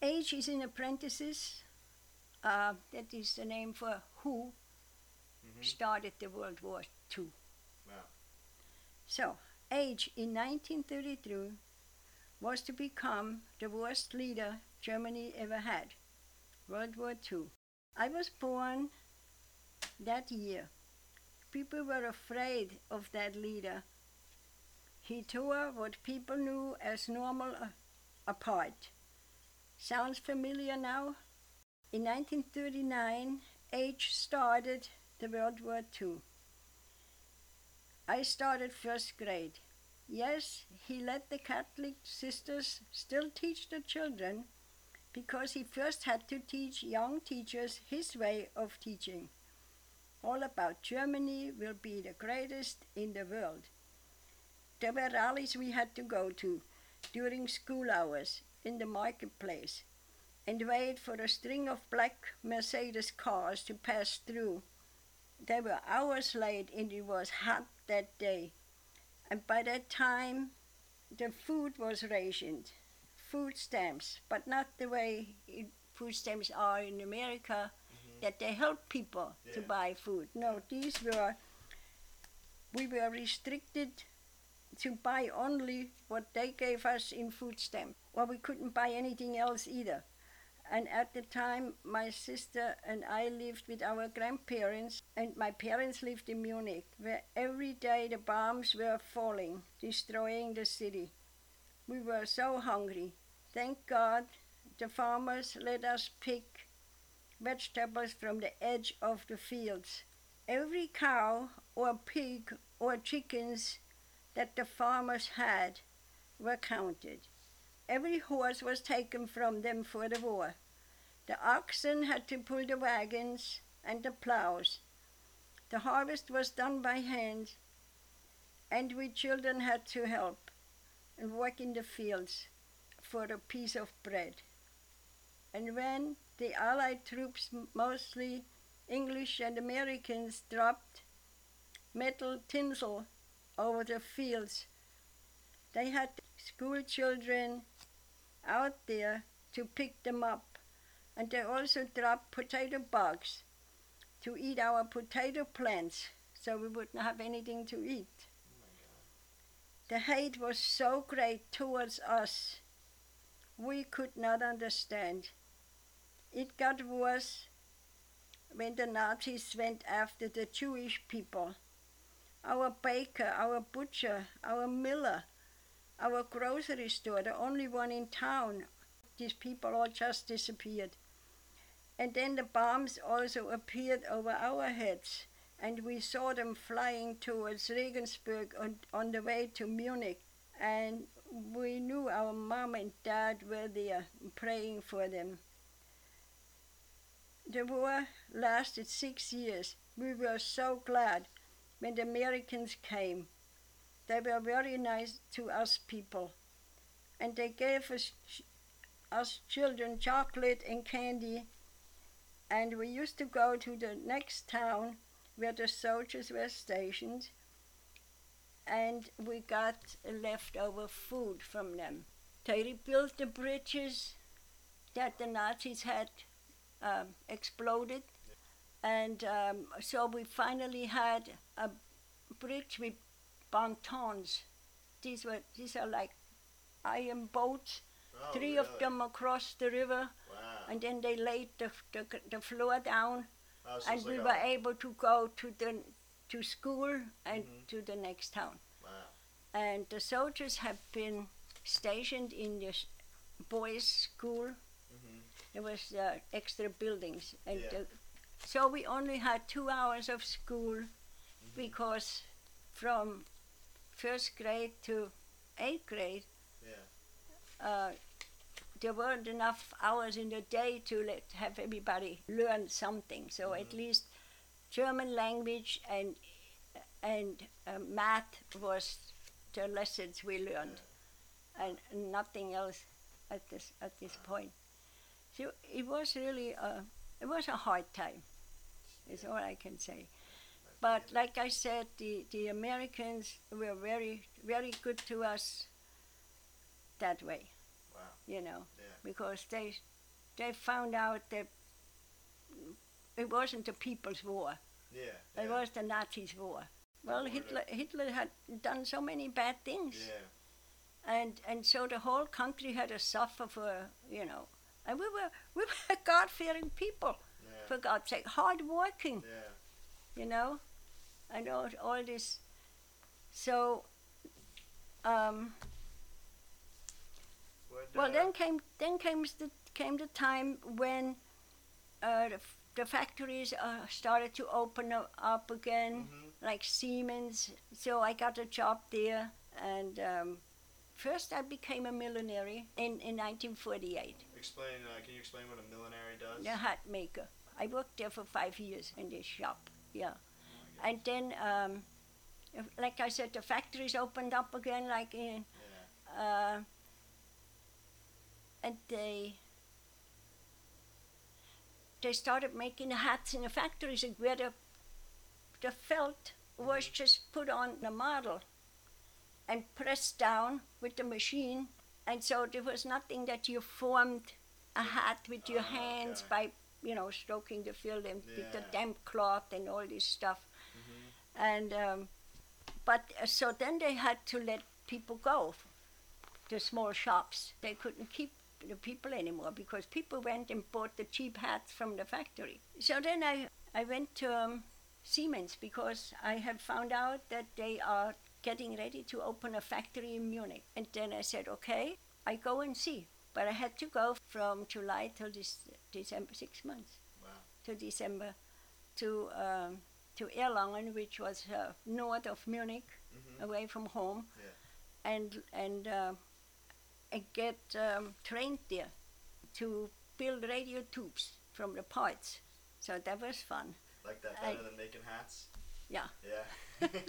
Age is in apprentices. Uh, that is the name for who hmm started the World War II. Wow. So, Age in 1933 was to become the worst leader Germany ever had. World War II. I was born that year. People were afraid of that leader. He tore what people knew as normal a- apart. Sounds familiar now? In 1939, H started the World War II. I started first grade. Yes, he let the Catholic sisters still teach the children because he first had to teach young teachers his way of teaching. All about Germany will be the greatest in the world. There were rallies we had to go to during school hours in the marketplace and wait for a string of black Mercedes cars to pass through. They were hours late and it was hot that day. And by that time, the food was rationed, food stamps, but not the way it, food stamps are in America, mm-hmm. that they help people to buy food. No, these were, we were restricted to buy only what they gave us in food stamp. Well, we couldn't buy anything else either. And at the time, my sister and I lived with our grandparents, and my parents lived in Munich, where every day the bombs were falling, destroying the city. We were so hungry. Thank God the farmers let us pick vegetables from the edge of the fields. Every cow or pig or chickens that the farmers had were counted. Every horse was taken from them for the war. The oxen had to pull the wagons and the plows. The harvest was done by hand, and we children had to help and work in the fields for a piece of bread. And when the Allied troops, mostly English and Americans, dropped metal tinsel over the fields, they had school children out there to pick them up. And they also dropped potato bugs to eat our potato plants so we wouldn't have anything to eat. The hate was so great towards us, we could not understand. It got worse when the Nazis went after the Jewish people. Our baker, our butcher, our miller, our grocery store, the only one in town. These people all just disappeared. And then the bombs also appeared over our heads, and we saw them flying towards Regensburg on, on the way to Munich. And we knew our mom and dad were there praying for them. The war lasted six years. We were so glad when the Americans came. They were very nice to us people. And they gave us, us children chocolate and candy. And we used to go to the next town where the soldiers were stationed. And we got leftover food from them. They rebuilt the bridges that the Nazis had um, exploded. And um, so we finally had a bridge with pontons. These were these are like iron boats, Oh, three of them across the river, Wow. and then they laid the, the, the floor down, Oh, so and we like were a- able to go to the to school and Mhm. to the next town. Wow. And the soldiers have been stationed in the boys' school. Mhm. There was uh, extra buildings, and Yeah. the, so we only had two hours of school Mm-hmm. Because from first grade to eighth grade, Yeah. uh, there weren't enough hours in the day to let have everybody learn something. So at Mhm. least German language and and uh, math was the lessons we learned, and nothing else at this at this point. So it was really a it was a hard time. Is all I can say. But like I said, the, the Americans were very very good to us that way. Wow. you know, Yeah. because they they found out that it wasn't the people's war; Yeah. it was the Nazis' war. Well, Order. Hitler Hitler had done so many bad things, Yeah. and and so the whole country had to suffer for you know. And we were we were God fearing people, Yeah. for God's sake, hard working. Yeah. you know, and all, all this. So, um, well, uh, then came then came the came the time when uh, the, the factories uh, started to open up again, mhm. like Siemens. So I got a job there, and um, first I became a milliner in in 1948. Explain. Uh, can you explain what a millinery does? The hat maker. I worked there for five years in this shop. Yeah. Oh And then, um, if- like I said, the factories opened up again, like in, uh, and they they started making hats in the factories and where the the felt was Mhm. just put on the model and pressed down with the machine, and so there was nothing that you formed a hat with your Ah, hands okay. by you know stroking the field and with the damp cloth and all this stuff. And um, but uh, so then they had to let people go the small shops. They couldn't keep the people anymore because people went and bought the cheap hats from the factory. So then i i went to um, siemens because i had found out that they are getting ready to open a factory in munich. And then i said okay i go and see. But i had to go from july till this december six months. Wow. to december to um, to Erlangen, which was uh, north of Munich, Mhm. away from home, Yeah. and and uh, and get um, trained there to build radio tubes from the parts. So that was fun. Like that I- better than making hats. Yeah. Yeah.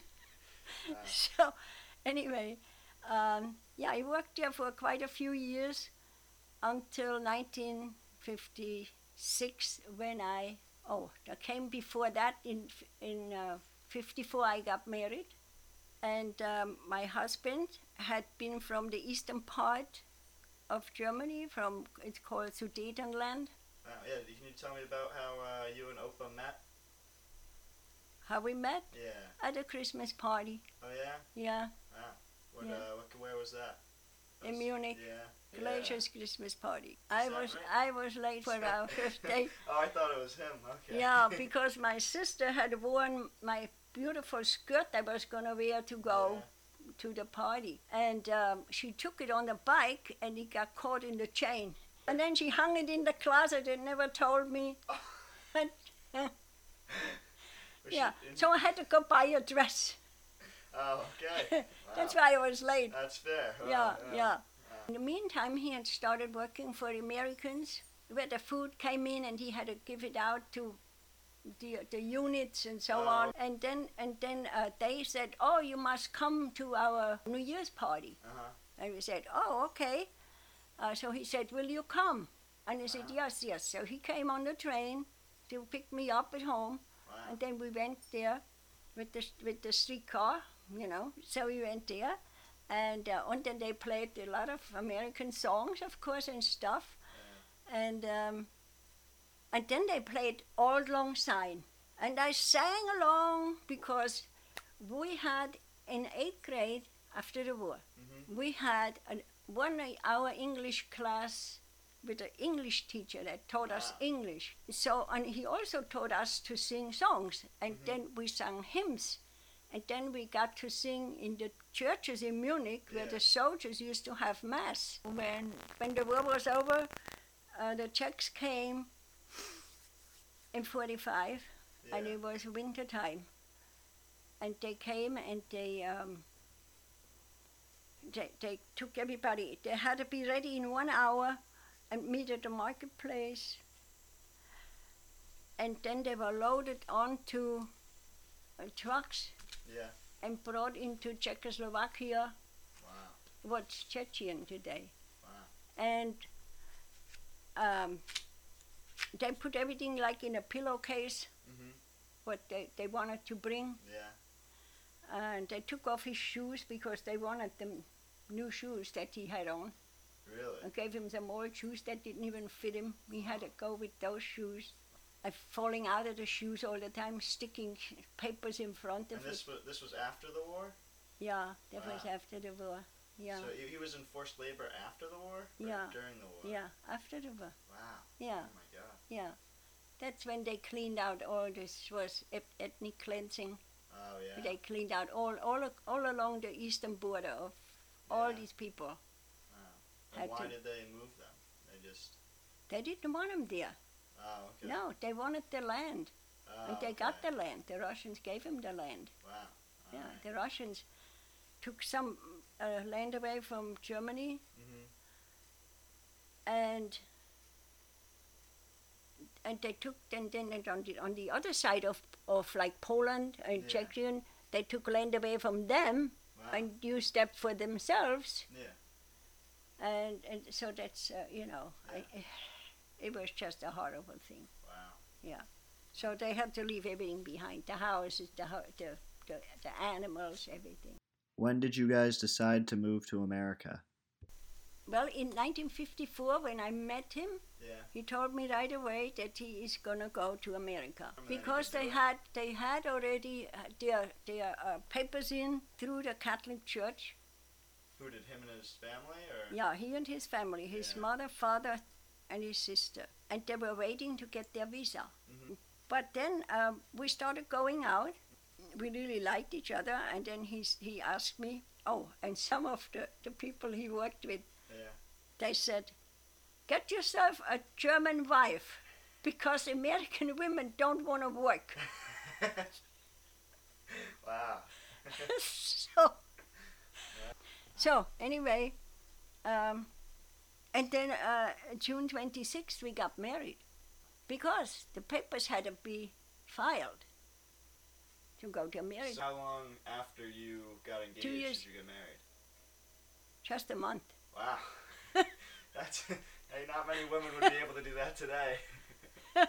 Wow. So anyway, um, yeah, I worked there for quite a few years until 1956 when I oh that came before that in in uh, 54 I got married and um, my husband had been from the eastern part of Germany from it's called Sudetenland Wow. Yeah. Can you tell me about how uh, you and Opa met? how we met Yeah. at a Christmas party Oh yeah. yeah What? Yeah. Uh, what? Where was that? In That's- Munich. Yeah. Glazier's Christmas party I was right? I was late for our birthday Oh, I thought it was him. Okay. Yeah, because my sister had worn my beautiful skirt I was gonna wear to go to the party, and um, she took it on the bike, and it got caught in the chain, and then she hung it in the closet and never told me. And, Was yeah, so I had to go buy a dress. Oh, okay. That's why I was late. That's fair. Wow, yeah, yeah. Wow. In the meantime, he had started working for the Americans, where the food came in, and he had to give it out to the the units and so Oh. on. And then and then uh, they said, "Oh, you must come to our New Year's party." Uh-huh. And we said, "Oh, okay." Uh, so he said, "Will you come?" And I said, "Yes, yes." So he came on the train to pick me up at home, Wow. and then we went there with the with the streetcar, you know. So we went there, and uh, and then they played a lot of American songs, of course, and stuff, and um, and then they played Auld Lang Syne, and I sang along because we had in eighth grade after the war, Mhm. we had an, one hour English class with an English teacher that taught us English. So, and he also taught us to sing songs, and Mhm. then we sang hymns. And then we got to sing in the churches in Munich where Yeah. the soldiers used to have mass. When, when the war was over, uh, the Czechs came in 45, and it was winter time. And they came and they, um, they, they took everybody. They had to be ready in one hour and meet at the marketplace. And then they were loaded onto uh, trucks Yeah. and brought into Czechoslovakia, Wow. what's Chechen today. Wow. And um, they put everything like in a pillowcase, Mhm. what they, they wanted to bring. Yeah. And they took off his shoes because they wanted the new shoes that he had on. Really? I gave him some old shoes that didn't even fit him. He had to go with those shoes. I falling out of the shoes all the time, sticking papers in front of And it. this was this was after the war. Yeah, that was after the war. Yeah, So he, he was in forced labor after the war. Yeah. During the war. yeah, after the war. Wow. Yeah, Oh my God. yeah. That's when they cleaned out all this was eth- ethnic cleansing. Oh yeah. They cleaned out all all all along the eastern border of all these people. Wow. And why did they move them? They just. They didn't want them there. Oh okay. No, they wanted the land, Oh, and they got the land. The Russians gave them the land. Wow. Yeah, Alright. the Russians took some uh, land away from Germany Mhm. and and they took then then and on the on the other side of of like Poland and Yeah. Czechia, they took land away from them Wow. and used that for themselves. Yeah. And and so that's uh, you know, I, it was just a horrible thing. Wow. Yeah. So they had to leave everything behind: the houses, the ho- the the, the animals, everything. When did you guys decide to move to America? Well, in 1954, when I met him, Yeah. he told me right away that he is gonna go to America And then he because they had they had already uh, their their uh, papers in through the Catholic Church. Who did him and his family or? Yeah, he and his family, his Yeah. mother, father, and his sister, and they were waiting to get their visa. Mhm. But then um, we started going out. We really liked each other, and then he's, he asked me, oh, and some of the, the people he worked with, Yeah. they said, get yourself a German wife, because American women don't want to work. wow. so, so anyway, um, and then uh, June 26th we got married because the papers had to be filed to go to America. So how long after you got engaged Two years. did you get married? Just a month. Wow. That's hey, not many women would be able to do that today.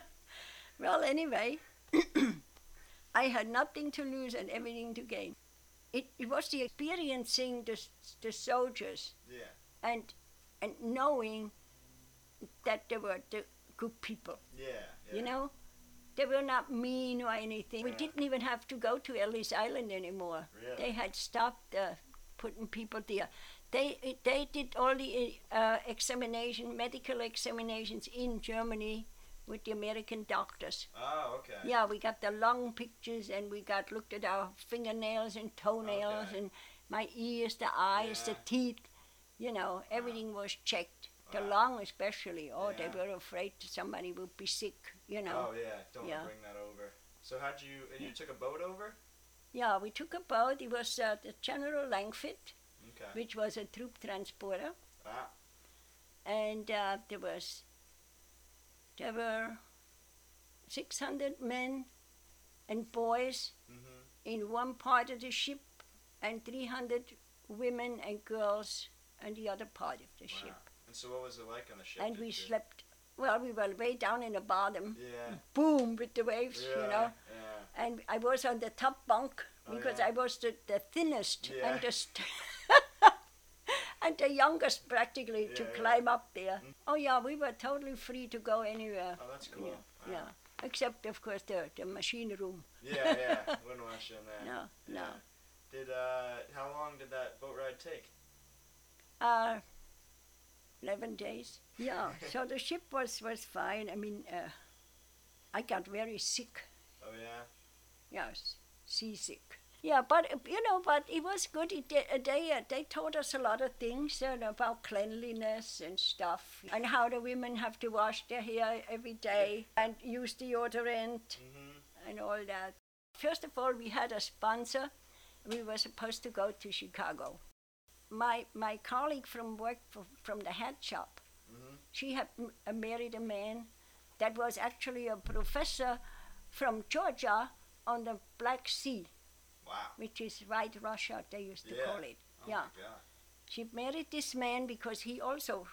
Well, anyway, I had nothing to lose and everything to gain. It, it was the experiencing the, the soldiers Yeah. and and knowing that they were the good people. Yeah. yeah. You know, they were not mean or anything. We didn't even have to go to Ellis Island anymore. Really? They had stopped uh, putting people there. They they did all the uh, examination, medical examinations in Germany with the American doctors. Oh, okay. Yeah, we got the lung pictures and we got looked at our fingernails and toenails Okay. and my ears, the eyes, the teeth. You know, everything was checked. The Wow. lung, especially. Oh, they were afraid somebody would be sick. You know. Oh yeah. Don't Yeah. bring that over. So how'd you? And you took a boat over? Yeah, we took a boat. It was uh, the General Langfitt, Okay. which was a troop transporter, Wow. and uh, there was there were 600 men and boys Mhm. in one part of the ship, and 300 women and girls in the other part of the Wow. ship. And so what was it like on the ship? And we slept. Well, we were way down in the bottom, Yeah. boom with the waves, Yeah. you know. Yeah. And I was on the top bunk Oh, because yeah. I was the, the thinnest Yeah. and the st- and the youngest practically to climb up there. Mm. Oh yeah, we were totally free to go anywhere. Oh, that's cool. Yeah, Wow. yeah. Except of course the the machine room. Yeah, yeah. Wouldn't wash in there. No, no. Did uh, how long did that boat ride take? Uh, eleven days. Yeah. so the ship was was fine. I mean, uh, I got very sick. Oh yeah. Yes, seasick. Yeah, but uh, you know, but it was good. It, uh, they uh, they taught us a lot of things uh, about cleanliness and stuff, and how the women have to wash their hair every day and use deodorant Mhm. and all that. First of all, we had a sponsor. We were supposed to go to Chicago. My my colleague from work f from the hat shop, Mhm. she had m- uh, married a man that was actually a professor from Georgia on the Black Sea, Wow. which is White Russia, they used to Yeah. call it. Oh Yeah. She married this man because he also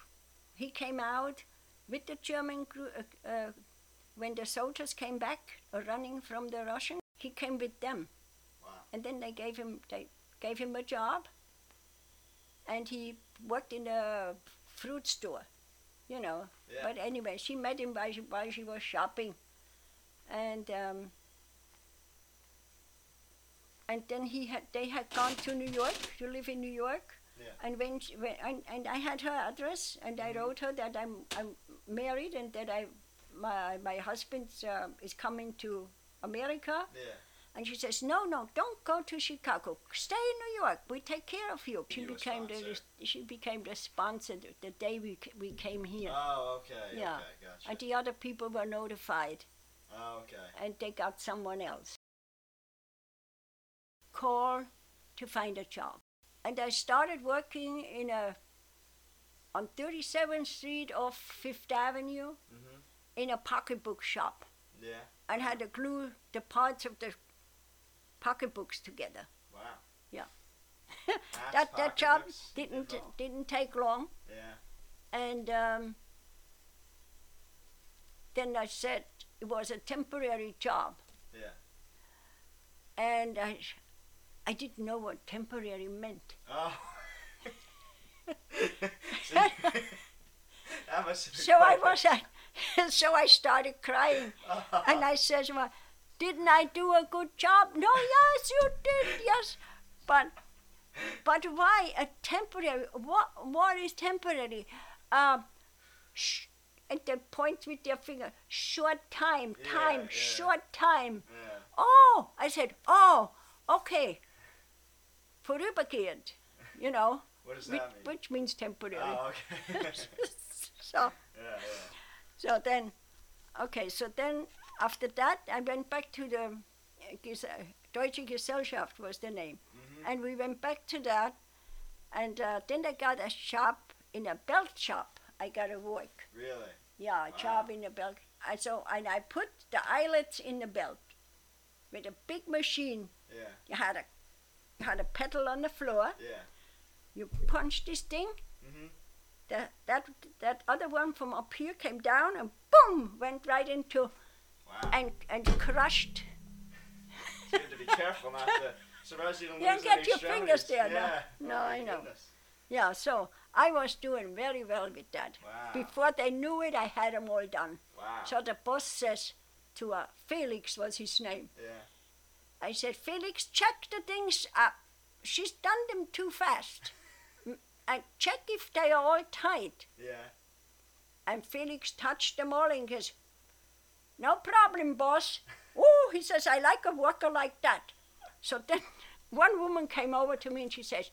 he came out with the German crew uh, uh, when the soldiers came back uh, running from the Russian. He came with them, Wow. and then they gave him they gave him a job, and he worked in a fruit store, you know. Yeah. But anyway, she met him while she, while she was shopping, and um, and then he had they had gone to New York to live in New York. Yeah. And when, she, when and, and I had her address, and I Mhm. wrote her that I'm I'm married and that I my my husband uh, is coming to America. Yeah. And she says, no, no, don't go to Chicago. Stay in New York. We take care of you. She You became the sponsor. she became the sponsor the, day we we came here. Oh, okay. Yeah. Okay, gotcha. And the other people were notified, oh, okay. and they got someone else. Call to find a job, and I started working in a on 37th Street off Fifth Avenue Mhm. in a pocketbook shop, Yeah. and had to glue the parts of the pocketbooks together. Wow. Yeah. That that job didn't t- didn't take long, Yeah. and um, then I said it was a temporary job, Yeah. and I I didn't know what temporary meant. Oh. so, that must have been So I was I, so I started crying, and I said, "Well, didn't I do a good job?" No, yes, you did, yes, but but why a temporary? What what is temporary? Um, sh- and they point with their finger. Short time, Yeah, time, yeah. short time. Yeah. Oh, I said, oh, okay. Vorübergehend, you know, What does which, that mean? which means temporary. Oh, okay. so, yeah, yeah. so then, okay, so then after that, I went back to the uh, uh, Deutsche Gesellschaft was the name, Mhm. and we went back to that, and uh, then I got a shop in a belt shop. I got a work. Really? Yeah, a Wow. job in the belt. And so, and I put the eyelets in the belt with a big machine. Yeah. You had a you had a pedal on the floor. Yeah. You punched this thing. Mm-hmm. That that that other one from up here came down and boom went right into. And and crushed. you have to be careful not to. You don't Yeah, lose get your fingers there, no. Yeah. No, Oh, I know. goodness. Yeah, so I was doing very well with that. Wow. Before they knew it, I had them all done. Wow. So the boss says to uh, Felix was his name. Yeah. I said, Felix, check the things up. She's done them too fast. And check if they are all tight. Yeah. And Felix touched them all and goes, No problem, boss. Oh, he says, I like a worker like that. So then one woman came over to me and she says,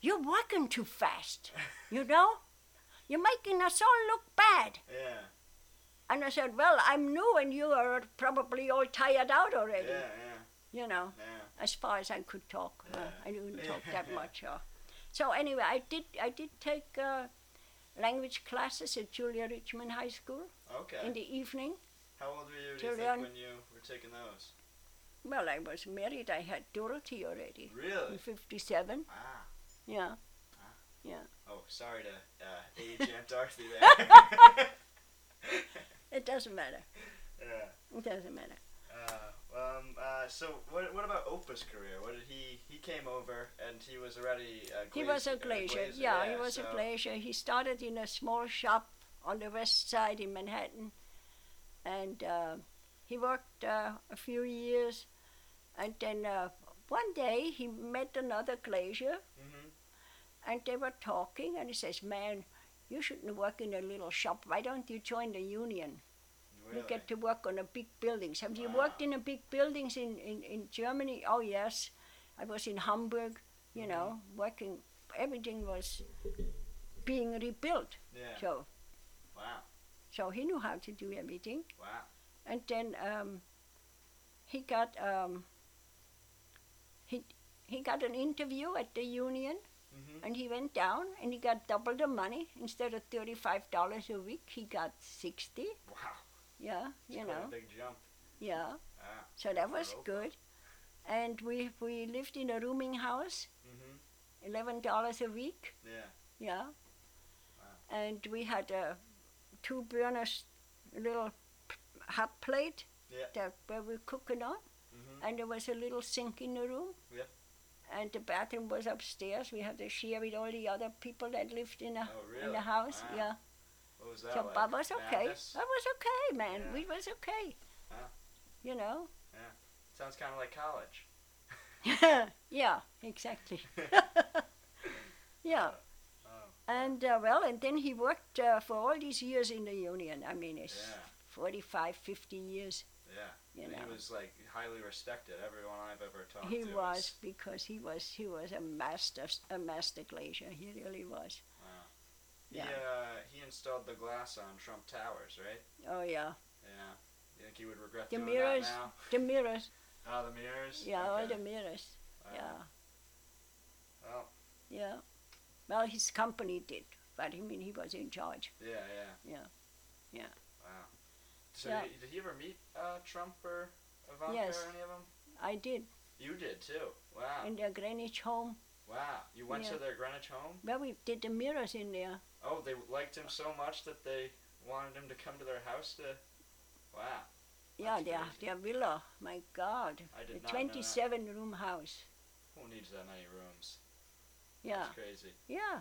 You're working too fast, you know? You're making us all look bad. Yeah. And I said, Well, I'm new and you are probably all tired out already, Yeah. Yeah. you know, Yeah. as far as I could talk. Uh, Yeah. I didn't talk that much. Uh. So anyway, I did, I did take uh, language classes at Julia Richman High School Okay. in the evening. How old were you, do you think, when you were taking those? Well, I was married. I had Dorothy already Really? in 57. Ah. Yeah. Yeah. Oh, sorry to uh, age Aunt Dorothy there. It doesn't matter. yeah. It doesn't matter. Uh, um, uh, so what, what about Opa's career? What did he, he came over and he was already a He glazier. was a uh, glazier. glazer, Yeah, he was so, a glazier. He started in a small shop on the west side in Manhattan. And uh, he worked uh, a few years. And then uh, one day he met another glazier Mhm. and they were talking. And he says, Man, you shouldn't work in a little shop. Why don't you join the union? Really? You get to work on a big buildings. Have you worked in a big buildings in, in, in Germany? Oh yes. I was in Hamburg, you know, working everything was being rebuilt. yeah. So Wow. So he knew how to do everything. Wow. And then um, he got um, he he got an interview at the union Mhm. and he went down and he got double the money. Instead of thirty five dollars a week he got sixty. Wow. Yeah, It's you know. a big jump. Yeah. Ah. So that was good. And we we lived in a rooming house, Mhm. eleven dollars a week. Yeah. Yeah. Wow. And we had a two burners, little hot plate Yeah. that where we cooking on, Mhm. and there was a little sink in the room. Yeah. and the bathroom was upstairs. We had to share with all the other people that lived in the Oh, really? in the house. Wow. Yeah, What was that so like? was okay. Madness? That was okay, man. Yeah. We was okay. Huh. You know. Yeah. Sounds kind of like college. yeah, exactly. yeah. And uh, well, and then he worked uh, for all these years in the union. I mean, it's yeah, 45, 50 years. yeah. You And know, He was like highly respected. Everyone I've ever talked he to. He was because he was he was a master a master glazier. He really was. Wow. He, Yeah. uh, he installed the glass on Trump Towers, right? Oh yeah, Yeah. You think he would regret The doing mirrors. that now? the mirrors. Oh, the mirrors. Yeah, all the mirrors. Wow. Yeah, Well, yeah. Well, his company did, but I mean, he was in charge. yeah, yeah. Yeah. Yeah. Wow. So Yeah. did, he ever meet uh, Trump or Ivanka Yes. or any of them? I did You did too. Wow. in their Greenwich home. wow. You went to their Greenwich home? Well, we did the mirrors in there. Oh, they liked him so much that they wanted him to come to their house to. Wow. Yeah, their their villa. My God, I did a not know that. twenty-seven room house. Who needs that many rooms? Yeah, That's crazy. yeah,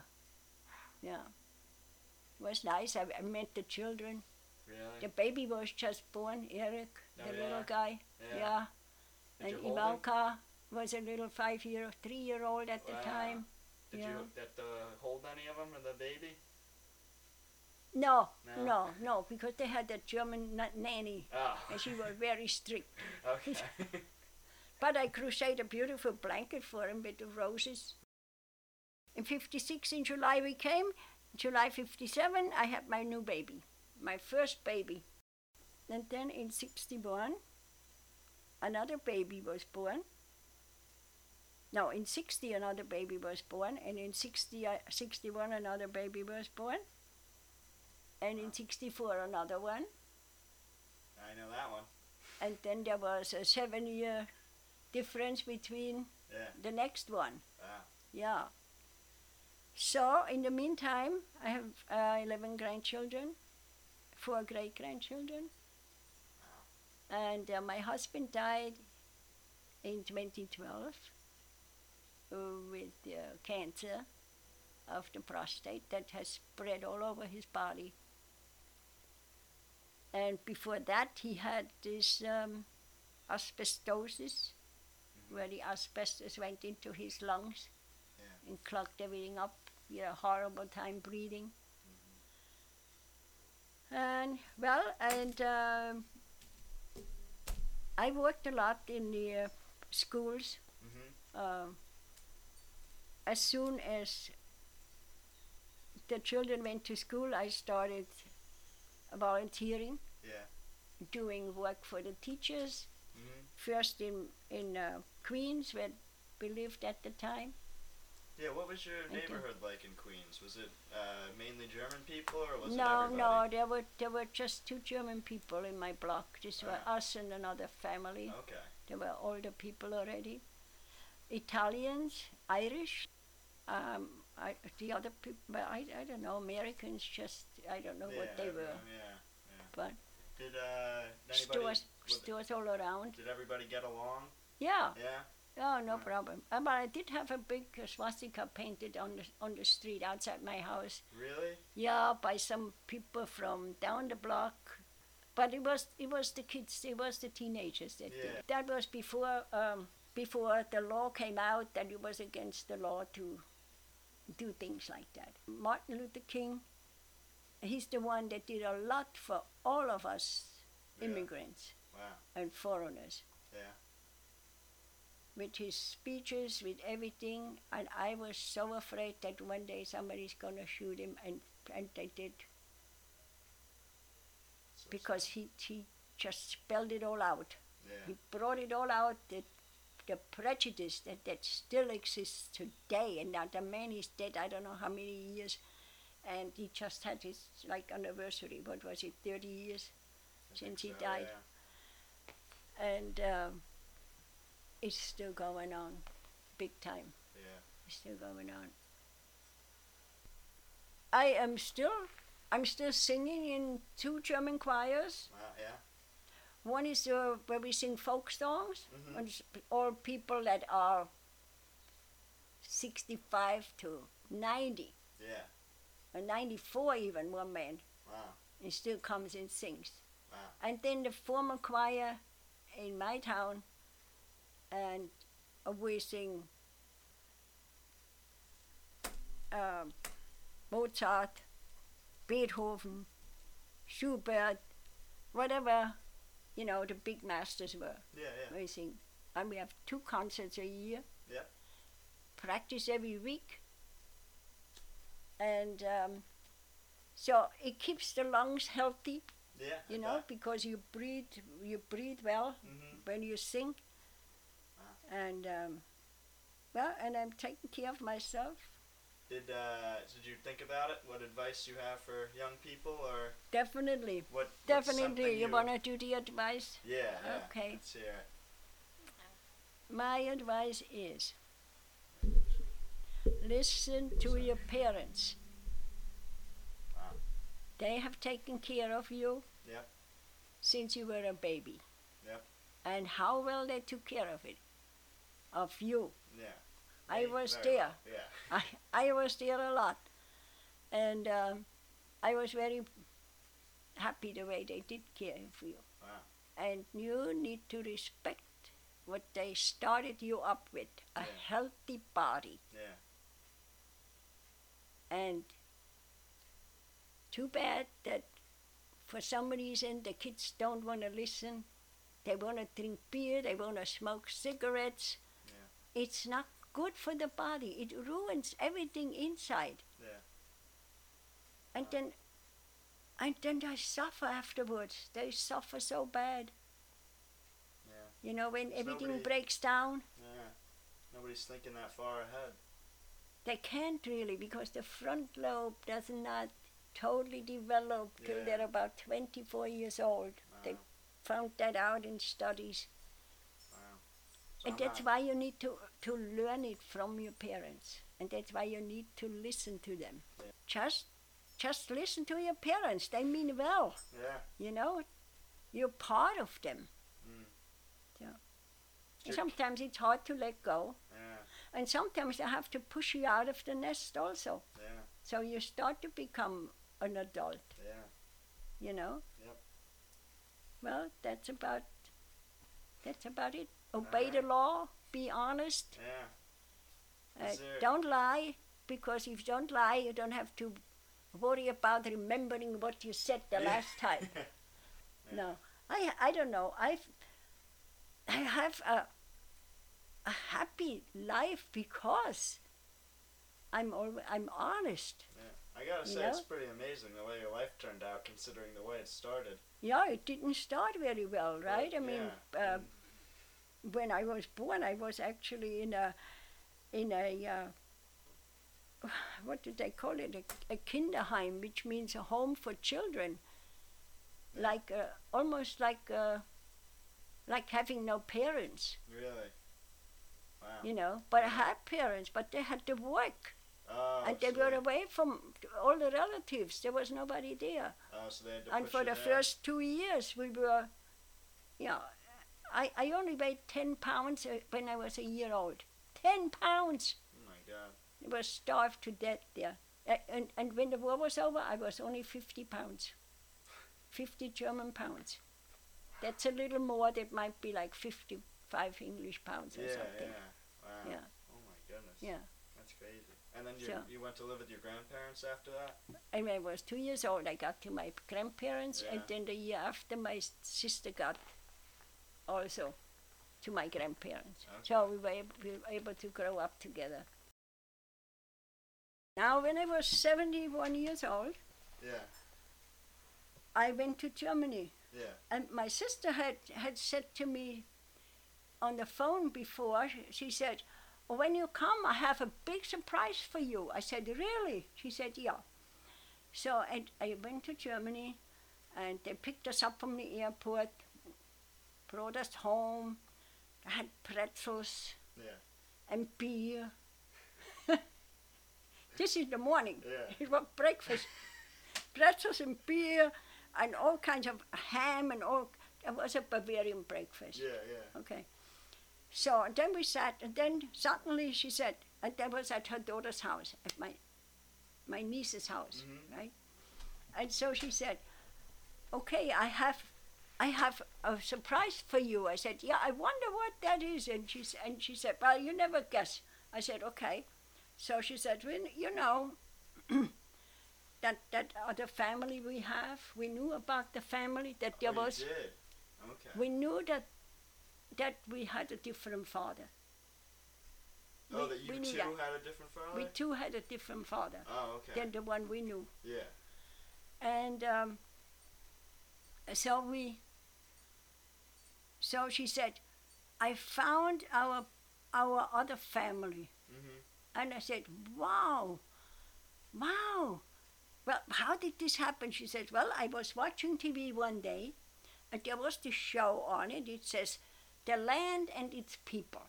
yeah. It was nice. I, I met the children. Really? The baby was just born, Eric, Oh, the yeah. little guy. Yeah. Yeah, and you hold him? Ivanka was a little five-year, three-year-old at the Wow. time. Did yeah. you that, uh, hold any of them or the baby? No, No. no, no, because they had a German na- nanny, Oh. and she was very strict. okay. But I crocheted a beautiful blanket for him with the roses. In 56, in July, we came. July 57, I had my new baby, my first baby. And then in 61, another baby was born. No, in 60, another baby was born. And in 60, uh, 61, another baby was born. And in 64, another one. I know that one. And then there was a seven year difference between Yeah. the next one. Wow. Yeah. So in the meantime, I have uh, 11 grandchildren, four great grandchildren. And uh, my husband died in 2012 uh, with uh, cancer of the prostate that has spread all over his body. And before that, he had this um, asbestosis, where the asbestos went into his lungs Yeah. and clogged everything up. He had a horrible time breathing. And well, and um, I worked a lot in the uh, schools. Mhm. Um, as soon as the children went to school, I started volunteering, Yeah. doing work for the teachers. Mhm. First in in uh, Queens, where we lived at the time. Yeah. What was your Thank you. neighborhood like in Queens? Was it uh, mainly German people or was it no, everybody? no, there were there were just two German people in my block. This were Ah. us and another family. Okay. There were older people already. Italians, Irish, um, I, the other people, I, I don't know, Americans just, I don't know yeah, what they were. everyone, Yeah. But Did uh anybody? stores, stores all around. Did everybody get along? Yeah, Yeah. Oh, no problem. Uh, but I did have a big swastika painted on the, on the street outside my house. Really? Yeah, by some people from down the block. But it was it was the kids, it was the teenagers that Yeah. did. That was before um, before the law came out that it was against the law to do things like that. Martin Luther King, he's the one that did a lot for all of us Yeah. immigrants Wow. and foreigners. Yeah. With his speeches, with everything, and I was so afraid that one day somebody's gonna shoot him, and and they did. Because he, he just spelled it all out. Yeah. He brought it all out, the, the prejudice that, that still exists today. And now the man is dead, I don't know how many years. And he just had his like anniversary, what was it, 30 years? I since he so, died. Yeah. And um, it's still going on, big time. Yeah. It's still going on. I am still, I'm still singing in two German choirs. Wow. Yeah. One is uh, where we sing folk songs, Mhm. and all people that are 65 to 90, Yeah. or 94 even, one man. Wow. He still comes and sings. Wow. And then the former choir in my town, and uh, we sing um, Mozart, Beethoven, Schubert, whatever, you know, the big masters were. Yeah, yeah. We sing. And we have two concerts a year. Yep. Practice every week. And um, so it keeps the lungs healthy, Yeah. you know, because you breathe, you breathe well Mm-hmm. when you sing. And um, well, and I'm taking care of myself. Did uh, did you think about it? What advice you have for young people, or Definitely, what? definitely. You wanna do the advice? Yeah. yeah. Okay. Let's hear it. My advice is listen to your parents. Wow. They have taken care of you Yep. since you were a baby. Yep. And how well they took care of it, of you. Yeah. I was there. well, Yeah. I, I was there a lot. And um, I was very happy the way they did care for you. Wow. And you need to respect what they started you up with a Yeah. healthy body. Yeah. And too bad that for some reason the kids don't want to listen. They want to drink beer, they want to smoke cigarettes. Yeah. It's not good for the body, it ruins everything inside. Yeah. And then, and then they suffer afterwards. They suffer so bad. Yeah. You know, when There's everything nobody- breaks down, Yeah. Nobody's thinking that far ahead. they can't really because the front lobe does not totally develop till they're about 24 years old. They found that out in studies. So And that's why you need to, to learn it from your parents. And that's why you need to listen to them. Yeah. Just just listen to your parents. They mean well, Yeah. you know. You're part of them. Mm. Yeah. Sure. Sometimes it's hard to let go. Yeah. And sometimes they have to push you out of the nest also. Yeah. So you start to become an adult, Yeah. you know. Yep. Well, that's about that's about it. Obey the law. Be honest. Yeah. Uh, don't lie, because if you don't lie, you don't have to worry about remembering what you said the Yeah. last time. Yeah. No, I I don't know. I've I have a a happy life because I'm I'm honest. Yeah. I gotta You say, it's pretty amazing the way your life turned out, considering the way it started. Yeah, it didn't start very well, right? I mean, yeah. uh, when I was born, I was actually in a in a uh, what do they call it? A, a kinderheim, which means a home for children, like uh, almost like uh, like having no parents, Really. Wow. you know. But I had parents, but they had to work, Oh, and they so were away from all the relatives. There was nobody there. Oh, so they had to and for the there. first two years we were you know I, I only weighed 10 pounds uh, when i was a year old 10 pounds Oh my god. i was starved to death there and, and when the war was over i was only 50 pounds 50 german pounds that's a little more that might be like 55 english pounds or Yeah, something yeah. Wow. Yeah. Oh my goodness. Yeah. That's crazy. And then you So- you went to live with your grandparents after that? and when i was two years old i got to my grandparents and then the year after my sister got also to my grandparents Okay. so we were, able, we were able to grow up together. Now when i was 71 years old Yeah. i went to germany. Yeah. and my sister had, had said to me on the phone before she said "Oh, when you come i have a big surprise for you. I said really? She said yeah. So and i went to germany and they picked us up from the airport brought us home I had pretzels Yeah. and beer this is the morning Yeah. it was breakfast pretzels and beer and all kinds of ham and all it was a bavarian breakfast Yeah, yeah. Okay. So then we sat, and then suddenly she said, And that was at her daughter's house, at my my niece's house, Mhm. right? And so she said, "Okay, I have, I have a surprise for you." I said, "Yeah, I wonder what that is." And she and she said, "Well, you never guess." I said, "Okay." So she said, well, "You know." that that other family we have, we knew about the family that there oh, was. Okay. We knew that that we had a different father. oh, we- that you two that. had a different father. We too had a different father oh, okay. than the one we knew. yeah. And um, so we, so she said, I found our our other family. Mhm. And I said, wow, wow. Well, how did this happen? She said, well, I was watching TV one day, and there was this show on it. It says, The Land and Its People.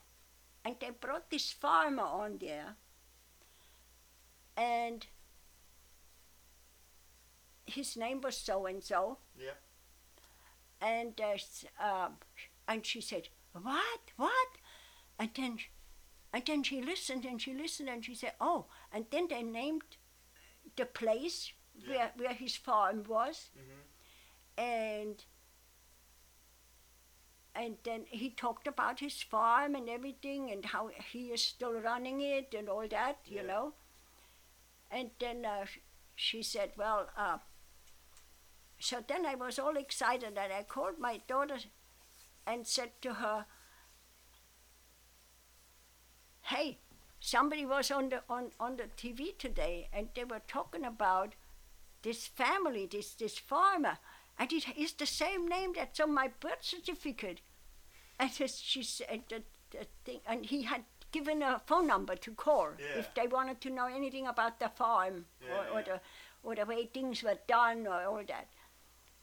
And they brought this farmer on there, and his name was so and so. Yeah. And uh, um, and she said, "What? What?" And then, and then she listened and she listened and she said, "Oh!" And then they named the place Yeah. where where his farm was, Mhm. and and then he talked about his farm and everything and how he is still running it and all that, you know. And then uh, she said, "Well." Uh, so then I was all excited and I called my daughter and said to her, "Hey, somebody was on the on, on the TV today and they were talking about this family, this this farmer, and it is the same name that's on my birth certificate." And she said that, that thing, and he had given a phone number to call Yeah. if they wanted to know anything about the farm Yeah, or, or yeah. the or the way things were done or all that.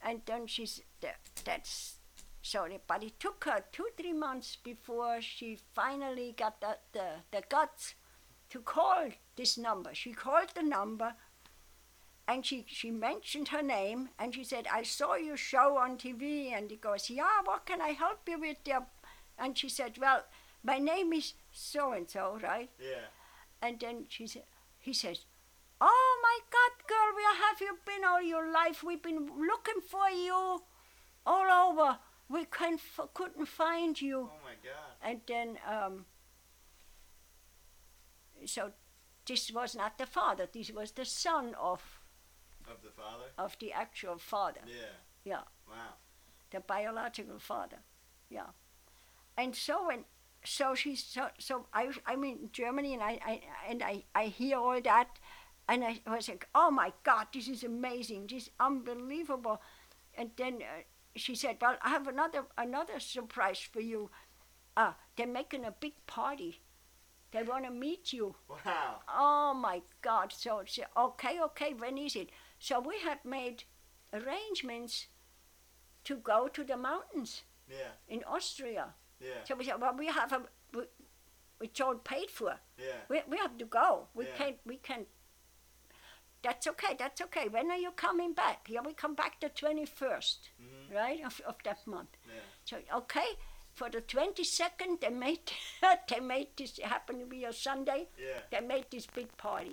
And then she's that, that's sorry, but it took her two three months before she finally got the, the the guts to call this number. She called the number, and she she mentioned her name, and she said, "I saw your show on TV." And he goes, "Yeah, what can I help you with?" There? And she said, "Well, my name is so and so, right?" Yeah. And then she said, he says, "Oh my God, girl, where have you been all your life? We've been looking for you all over. We f- couldn't find you." Oh my God. And then, um, so this was not the father. This was the son of Of the father. of the actual father, Yeah. Yeah. Wow. the biological father. Yeah. And so when so she's so so I I'm in Germany and I, I and I, I hear all that and I was like, oh my God, this is amazing, this is unbelievable. And then uh, she said, well, I have another another surprise for you. Uh, they're making a big party. They want to meet you. Wow. Oh my God! So, so okay, okay. When is it? So we had made arrangements to go to the mountains Yeah. in Austria. Yeah. So we said, well, we have a, we, it's all paid for. Yeah. We, we have to go. We Yeah. can't, we can. That's okay, that's okay. When are you coming back? Yeah, we come back the 21st, Mhm. right, of, of that month. Yeah. So, okay, for the 22nd, they made, they made this, it happened to be a Sunday, Yeah. they made this big party.